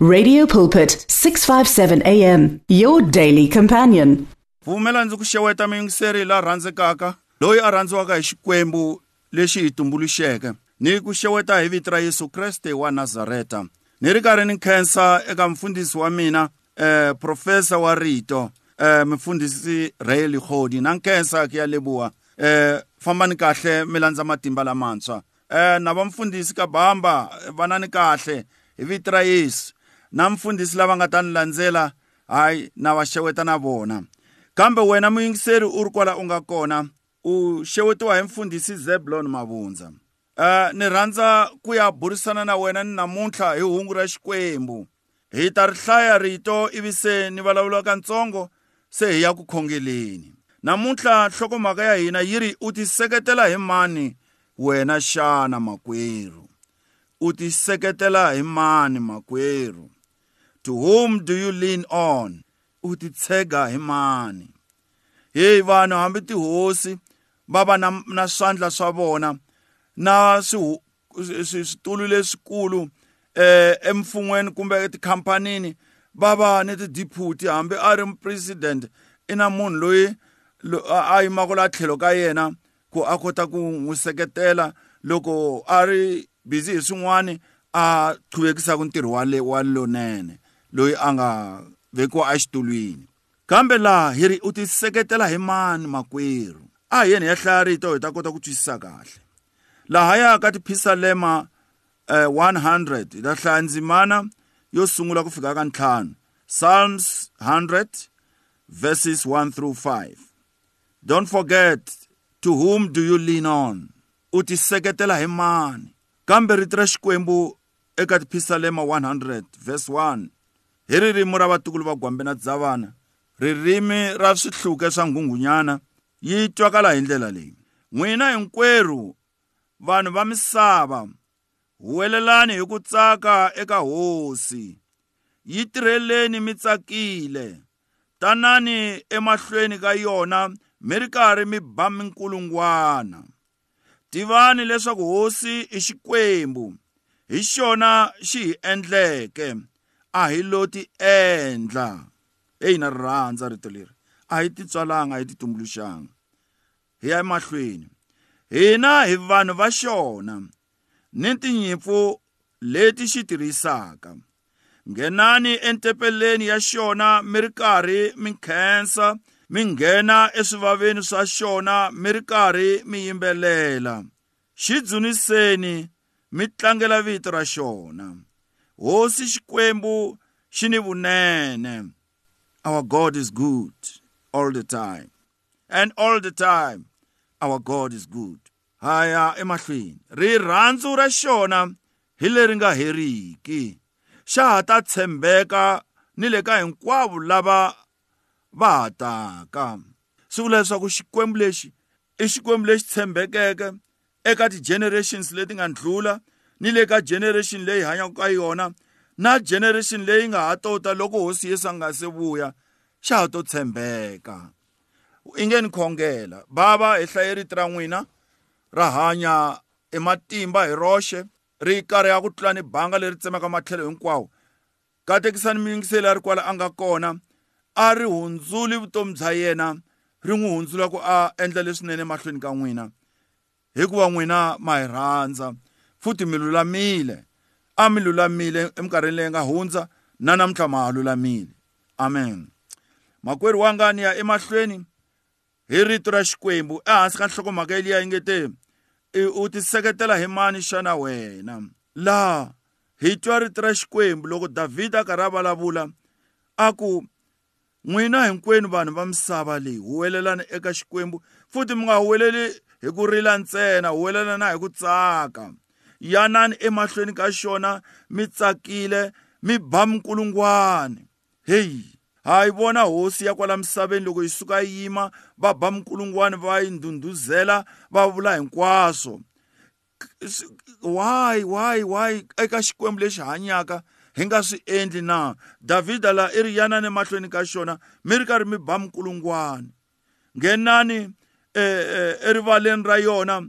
Radio Pulpit 657 AM your daily companion. pfumela ndzi ku xeweta muyingiseri la rhandzekaka loyi a rhandziwaka hi xikwembu lexi hi tumbuluxeke. Ni ku xeweta hi vito ra yesu kreste wa nazareta. Ni ri karhi ni khensa eka mfundhisi wa mina eh profesa wa rito eh mfundhisi Ray Khodi na nkhensa ke ya lebuwa eh fambani kahle mi landza matimba lamantshwa. Eh na vamfundhisi ka bamba vanani kahle hi vito ra yesu. Na mfundhisi lava nga ta ni landzela hayi na va xeweta na vona. Kambe wena muyingiseri u ri kwala u nga kona u xewetiwa hi mfundhisi zeblon mavundza. Uh, ni rhandza ku ya burisana na wena ni namuntlha hi hungu ra xikwembu. Hi ta ri hlaya rito ivi se ni vulavula kantsongo se hi ya ku khongeleni. Namuntlha nhlokomhaka ya hina yi ri u tiseketela hi mani wena xana makwerhu? U tiseketela hi mani makwerhu? To whom do you lean on? U titshega hi mani heyi vanhu hambi tihosi va va na, na swandla swa vona na switulu leswikulu eh emfungweni kumbe etikhampanini va va ni ti-deputy hambi a ri president i na munhu loyi lo, a yimaka la tlhelo ka yena ku a kota ku n'wi seketela loko a ri busy hi swin'wani a qhuvekisaka ntirho wa lonene. Loyi a nga vekiwa exitulwini kambe laha hi ri u tiseketela hi mani makwerhu a hi yeni hi ya hlaya rito hi ta kota ku twisisa kahle. Laha ya ka tiphisalema eh, 100 hi ta hlaya ndzimana yo sungula ku fika ka ntlhanu. Psalms 100 verses 1 through 5 don't forget to whom do you lean on? U tiseketela hi mani? Kambe rito ra xikwembu eka tiphisalema 100 verse 1 hi ririmi ra vatukulu va gwambe na dzavana. Ririmi ra swihluke swa nghunghunyana yi twakala hi ndlela leyi. N'wina hinkwerhu vanhu va misava huwelelani hi ku tsaka eka hosi. Yi tirheleni mi tsakile. Tanani emahlweni ka yona mi ri karhi mi ba minkulungwana. Tivani leswaku hosi i xikwembu. Hi xona xi hi endleke. A hi lo ti endla. Eyi na rirhandza rito leri. A hi titswalanga a hi titumbuluxanga hi ya emahlweni. Hina hi vanhu va xona ni tinyimpfu leti xi tirhisaka. Nghenani entepeleni ya xona mi ri karhi mi khensa mi nghena eswivaveni swa xona mi ri karhi mi yimbelela. Xi dzuniseni mi tlangela vito ra xona. Hosi xikwembu xi ni vunene. Our god is good all the time. And all the time our god is good. Haya emahlweni. Rirhandzu ra xona hi leri nga heriki. Xa ha ta tshembeka ni le ka hinkwavo lava va ha taka. Swi vula leswaku xikwembu lexi i xikwembu lexi tshembekeke eka ti-generations leti nga ndlula ni le ka generation leyi hanyaka ka yona. Na generation leyi nga ha tota loko hosi yesu a nga se vuya xa ha to tshembeka i nge ni khongela bava hi hlaye rito ra n'wina ra hanya ematimba hi roxe ri karhi ya ku tlula ni banga leri tsemaka matlhelo hinkwawo. Katekisani miyingiseli a ri kwala a nga kona a ri hundzuli vutomi bya yena ri n'wi hundzula ku a endla leswinene mahlweni ka n'wina. Hikuva n'wina ma hi rhandza. Futhi mi lulamile a mi lulamile eminkarhini leyi nga hundza na namuntlha ma ha lulamile amen. Makwerhu wanga ni ya emahlweni hi rito ra xikwembu ehansi ka nhlokomhaka yeliya yi nge te u tiseketela hi mani xana wena. Laha hi twa rito ra xikwembu loko davhida a karhi a vulavula a ku n'wina hinkwenu vanhu va misava leyi huwelelani eka xikwembu futhi mi nga huweleli hi ku rila ntsena huwelela na hi ku tsaka. Yanani emahlweni ka xona mi tsakile mi ba minkulungwana heyi ha yi vona hosi ya kwala misaveni loko yi suka yi yima va ba minkulungwana va yi ndhundhuzela va vula hinkwaswo why why why eka xikwembu lexi hanyaka hi nga swi endli na? Davhida laha i ri yanani emahlweni ka xona mi ri karhi mi ba minkulungwana nghenani erivaleni ra yona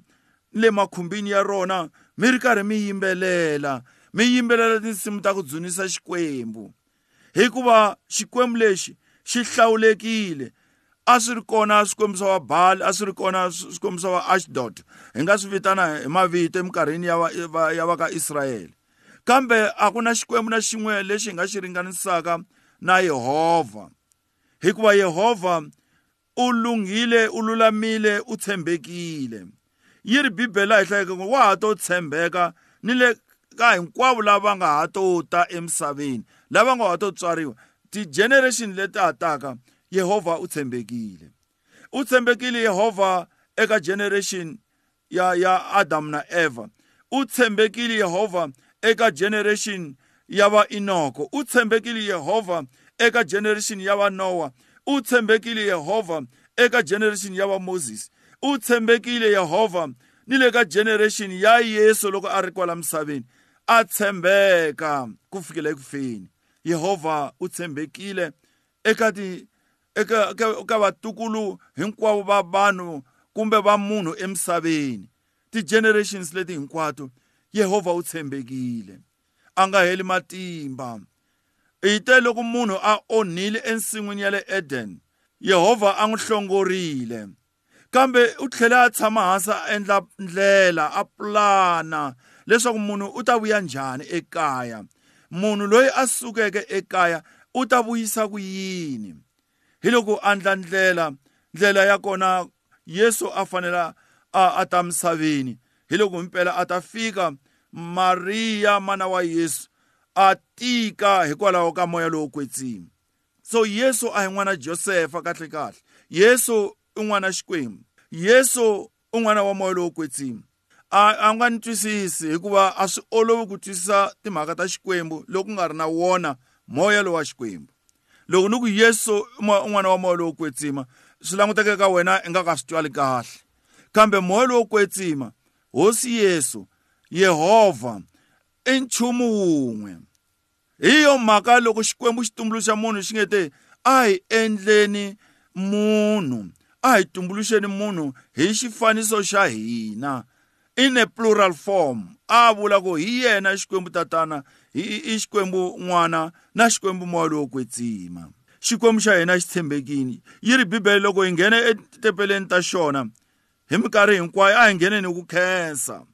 le makhumbini ya rona mi ri karhi mi yimbelela mi yimbelela tinsimu ta ku dzunisa xikwembu. Hikuva xikwembu lexi xi hlawulekile. A swi ri kona swikwembu swa va bali a swi ri kona swikwembu swa va ashdod. Hi nga swi vitana hi mavito eminkarhini ya va ya va ka israyele kambe a ku na xikwembu na xin'we lexi hi nga xi ringanisaka na yehovha hikuva yehovha u lunghile u lulamile u tshembekile. Yi ri bibele laha hi hlayeka wa ha to tshembeka ni le ka hinkwavo lava nga ha to ta emisaveni lava nga ha to tswariwa ti-generation leti ha taka yehovha u tshembekile u tshembekile yehovha eka generation ya ya Adam na Eva. U tshembekile yehovha eka generation ya va Inoko u tshembekile yehovha eka generation ya va Noah. U tshembekile yehovha eka generation ya va Moses. U tshembekile yehovha ni le ka generation ya yesu loko a ri kwala misaveni a tshembeka ku fikela ekufeni. Yehovha u tshembekile eka ti eka ka vatukulu hinkwavo va vanhu kumbe va munhu emisaveni ti-generations leti hinkwato yehovha u tshembekile a nga heli matimba. Hi te loko munhu a onhile ensin'wini ya le eden. Yehovha a n'wi hlongorile kambe u tlhela a tshama hansi a endla ndlela a pulana leswaku munhu u ta vuya njhani ekaya. Munhu loyi a sukeke ekaya u ta vuyisa ku yini? Hi loko a ndla ndlela ndlela ya kona yesu a fanele a a ta misaveni hi loko mpela a ta fika mariya mana wa yesu a tika hikwalaho ka moya lowo kwetsima so yesu a hi n'wana josefa kahle kahle yesu n'wana xikwembu yesu i n'wana wa moya lowo kwetsima a a nga ni twisisi hikuva a swi olovi ku twisisa timhaka ta xikwembu loko nga ri na wona moya lowa xikwembu. Loko ni ku yesu i n'wana wa moya lowo kwetsima swi languteke ka wena i nga ka swi twali kahle. Kambe moya lowo kwetsima hosi yesu yehovha i nchumu wun'we. Hi yo mhaka loko xikwembu xi tumbuluxa munhu xi nge te a hi endleni munhu. A hi tumbuluxeni munhu hi xifaniso xa hina. In a plural form. A vula ku hi yena xikwembu tatana i xikwembu n'wana na xikwembu moya lowo kwetsima. Xikwembu xa hina xi tshembekini yi ri bibele loko hi nghene etempeleni ta xona hi minkarhi hinkwayo a hi ngheneni hi ku khensa.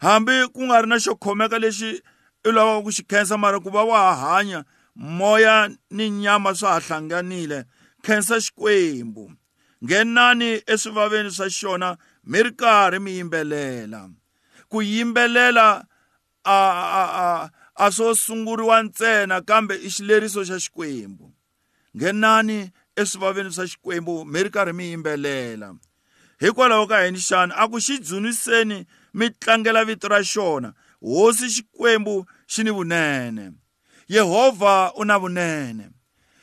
Hambi ku nga ri na xo khomeka lexi i lavaka ku xi khensa mara ku va wa ha hanya moya ni nyama swa ha hlanganile khensa xikwembu. Nghenani eswivaveni swa xona mi ri karhi mi yimbelela ku yimbelela a a a a swo sunguriwa ntsena kambe i xileriso xa xikwembu nghenani eswivaveni swa xikwembu mi ri karhi mi yimbelela hikwalaho ka yini xana a ku xi dzuniseni mi tlangela vito ra xona. Hosi xikwembu xi ni vunene? Yehovha u na vunene.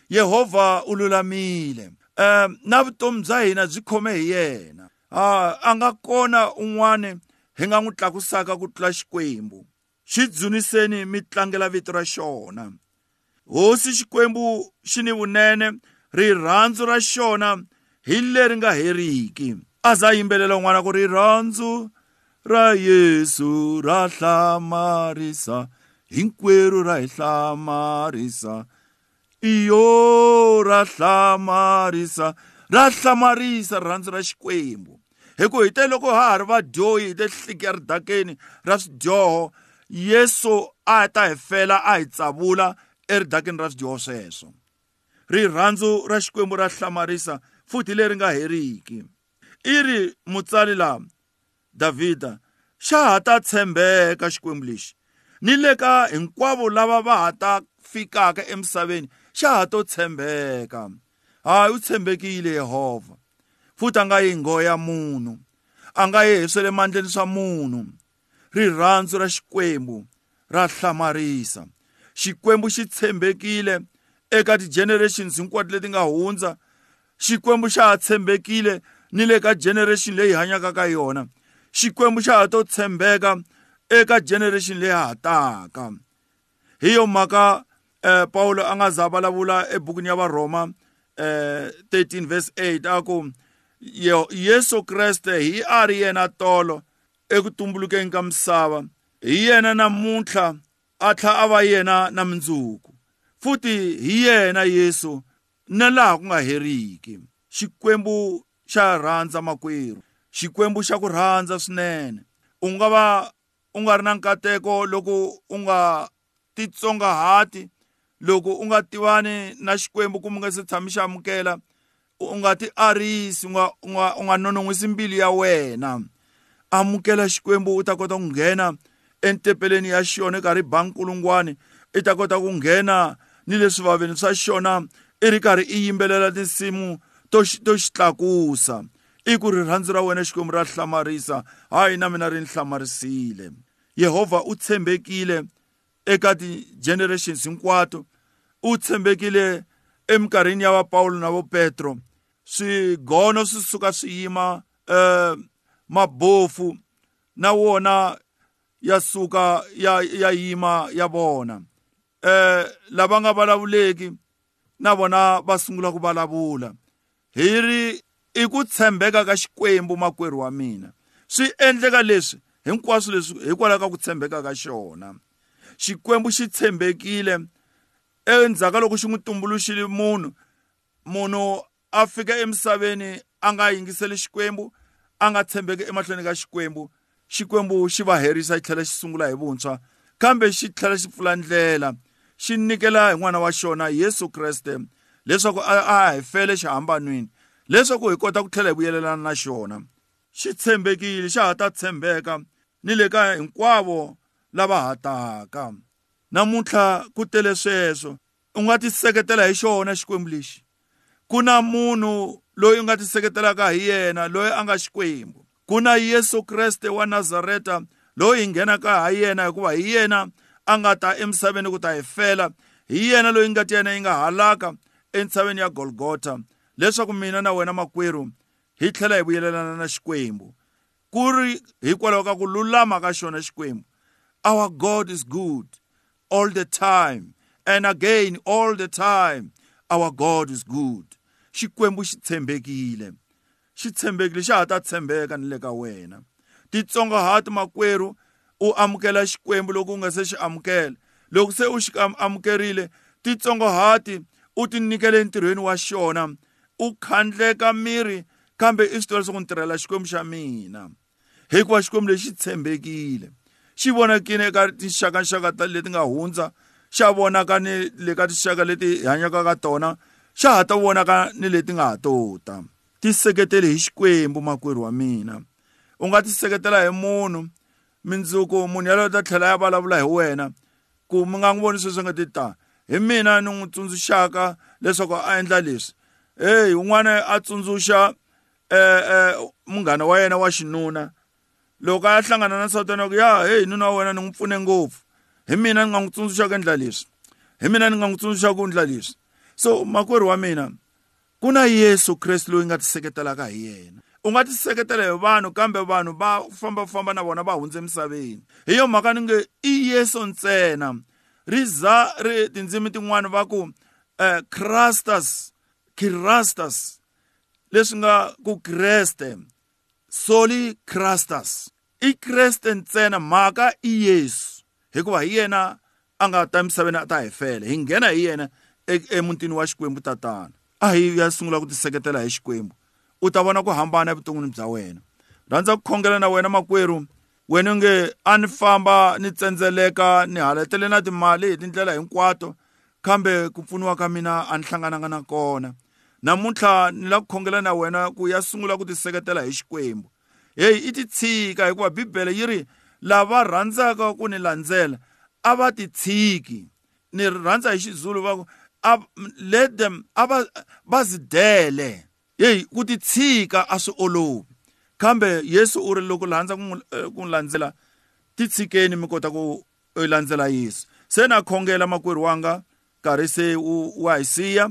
Yehovha u lulamile. Na vutomi bya hina byi khome hi yena. A nga kona un'wana hi nga n'wi tlakusaka ku tlula xikwembu xi dzuniseni mi tlangela vito ra xona. Hosi xikwembu xi ni vunene rirhandzu ra xona hi leri nga heriki. A za yimbelela n'wana ku rirhandzu ra yesu ra hlamarisa hinkwerhu ra hi hlamarisa. Iyo ra hlamarisa ra hlamarisa rirhandzu ra xikwembu. Hi ku hi te loko ha ha ri vadyohi hi te hliki eridakeni ra swidyoho yesu a ta hi fela a hi tsavula eridakeni ra swidyoho sweswo. Rirhandzu ra xikwembu ra hlamarisa futhi leri nga heriki. I ri mutsali laha davhida xa ha ta tshembeka xikwembu lexi. Ni le ka hinkwavo lava va ha ta fikaka emisaveni xa ha to tshembeka hayi u tshembekile yehovha futhi a nga yi nghohe ya munhu a nga yi hi swa le mandleni swa munhu rirhandzu ra xikwembu ra hlamarisa xikwembu xi tshembekile eka ti-generations hinkwato leti nga hundza xikwembu xa ha tshembekile ni le ka generation leyi hanyaka ka yona xikwembu xa ha to tshembeka eka generation leyi ha taka hi yo mhaka eh, paulo a nga za vulavula ebukwini ya varhoma eh, 13 verse 8 a ku yesu kreste hi a ri yena tolo eku tumbulukeni ka misava hi yena namuntlha a tlha a va yena na mindzuku futhi hi yena yesu na laha ku nga heriki xikwembu xa rhandza makwerhu. Xikwembu xa ku rhandza swinene. U nga va u nga ri na nkateko loko u nga titsongahati loko u nga tivani na xikwembu kumbe u nga se tshami xi amukela u nga ti arisi u nga u nga u nga nonon'wisi mbilu ya wena. Amukela xikwembu u ta kota ku nghena entepeleni ya xona karhi bankulungwani i ta kota ku nghena ni le swivaveni swa xona i ri karhi i yimbelela tinsimu to to xi tlakusa i ku rirhandzu ra wena xikwembu ra hlamarisa. Hayi na mina ri ni hlamarisile. Yehovha u tshembekile eka ti-generations hinkwato. U tshembekile eminkarhini ya va Paulo na vo Petro swigono swi suka swi yima eh mabofu na wona ya suka ya ya yima ya vona eh lava nga vulavuleki na vona va sungula ku vulavula hi ri i ku tshembeka ka xikwembu makwerhu wa mina. Swi endleka leswi hinkwaswo leswi hikwalaho ka ku tshembeka ka xona xikwembu xi tshembekile endzhaku loko xi n'wi tumbuluxile munhu munhu a fika emisaveni a nga yingiseli xikwembu a nga tshembeki emahlweni ka xikwembu xikwembu xi va herisa xi tlhela xi sungula hi vuntshwa kambe xi tlhela xi pfula ndlela xi nyikela hi n'wana wa xona yesu kreste. Leswaku a hi fele xihambanweni leswaku hi kota ku tlhela hi vuyelelana na xona xi tshembekile xa ha ta tshembeka ni le ka hinkwavo lava ha taka namuntlha ku tele sweswo u nga ti seketela hi xona xikwembu lexi. Ku na munhu loyi u nga ti seketelaka hi yena loyi a nga xikwembu. Ku na yesu kreste wa nazareta loyi hi nghenaka hi yena hikuva hi yena a nga ta emisaveni ku ta hi fela. Hi yena loyi ngati yena yi nga halaka entshaveni ya golgota leswaku mina na wena makwerhu hi tlhela hi vuyelelana na xikwembu. Ku ri hikwalaho ka ku lulama ka xona xikwembu our god is good. All the time. And again all the time our god is good. Xikwembu xi tshembekile xi tshembekile xa ha ta tshembeka ni le ka wena titsongahati makwerhu u amukela xikwembu loko u nga se xi amukela loko se u xi amukerile titsongahati u ti nyikele entirhweni wa xona. U khandleka miri kambe i swi tiva leswaku ni tirhela xikwembu xa mina. Hikuva xikwembu lexi xi tshembekile. Xi vonakile eka tinxakaxaka ta leti nga hundza xa vonaka ni le ka tinxaka leti hanyaka ka tona xa ha ta vonaka ni leti nga ha tota ti seketeli hi xikwembu makwerhu wa mina u nga ti seketela hi munhu mindzuku munhu yaloyo ta tlhela ya vulavula hi wena ku mi nga n'wi voni sweswi nga ti ta hi mina ni n'wi tsundzuxaka leswaku a endla leswi heyi un'wana a tsundzuxa eh munghana wa yena wa xinuna loko a hlangana na nsawutana ku ya heyi nuna wa wena ni n'wi pfune ngopfu hi mina ni nga n'wi tsundzuxa ku endla leswi hi mina ni nga n'wi tsundzuxa ku endla leswi so makwerhu wa mina ku na yesu kreste loyi nga ti seketelaka hi yena u nga ti seketela hi vanhu kambe vanhu va fambafamba na vona va hundze emisaveni hi yo mhaka ni nge i yesu ntsena ri za ri tindzimi tin'wani va ku um crastus kirastus leswi nga ku kreste. Soli crastus i kreste ntsena mhaka i yesu hikuva hi yena a nga ta emisaveni a ta hi fele hi nghena hi yena emutini wa xikwembu tatana. A hi ya sungula ku tiseketela hi xikwembu. U ta vona ku hambana evuton'wini bya wena. Rhandza ku khongela na wena makwerhu wena nge a ni famba ni tsendzeleka ni haletele na timali hi tindlela hinkwato kambe ku pfuniwa ka mina a ni hlangananga na kona. Namuntlha ni lava ku khongela na wena ku ya sungula ku tiseketela hi xikwembu. Heyi i ti tshika hikuva bibele yi ri lava rhandzaka ku ni landzela a va ti tshiki. Ni rhandza hi xizulu va ku let them a va va zidele yeyi ku ti tshika a swi olovi. Kambe yesu u ri loko rhandza ku n'wi landzela ti tshikeni mi kota ku landzela yesu. Se na khongela makwerhu wanga nkarhi se wa hi siya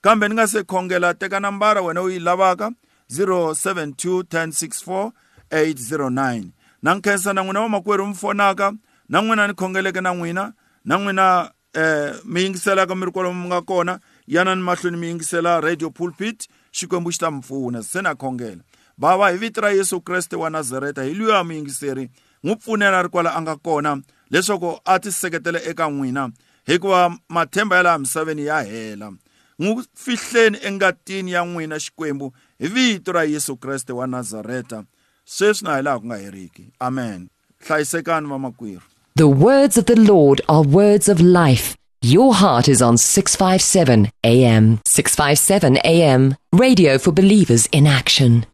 kambe ni nga se khongela teka nambara wena u yi lavaka 072 1064 809 na nkhensa na n'wina va makwerhu mi fonaka na n'wina ni khongeleke na n'wina na n'wina eh mi yingiselaka mi ri kwalomu mi nga kona yana ni mahlweni mi yingisela radio pulpit xikwembu xi ta mi pfuna se na khongela bava hi vito ra yesu kreste wa nazareta hi luya muyingiseri n'wi pfunela ri kwala a nga kona leswaku a tiseketela eka n'wina hikuva mathemba ya laha misaveni ya hela n'wi fihleni engatini ya n'wina xikwembu hi vito ra yesu kreste wa nazareta sweswi na hi laha ku nga heriki amen hlayisekani vamakwerhu The words of the Lord are words of life. Your heart is on 657 AM. 657 AM. Radio for believers in action.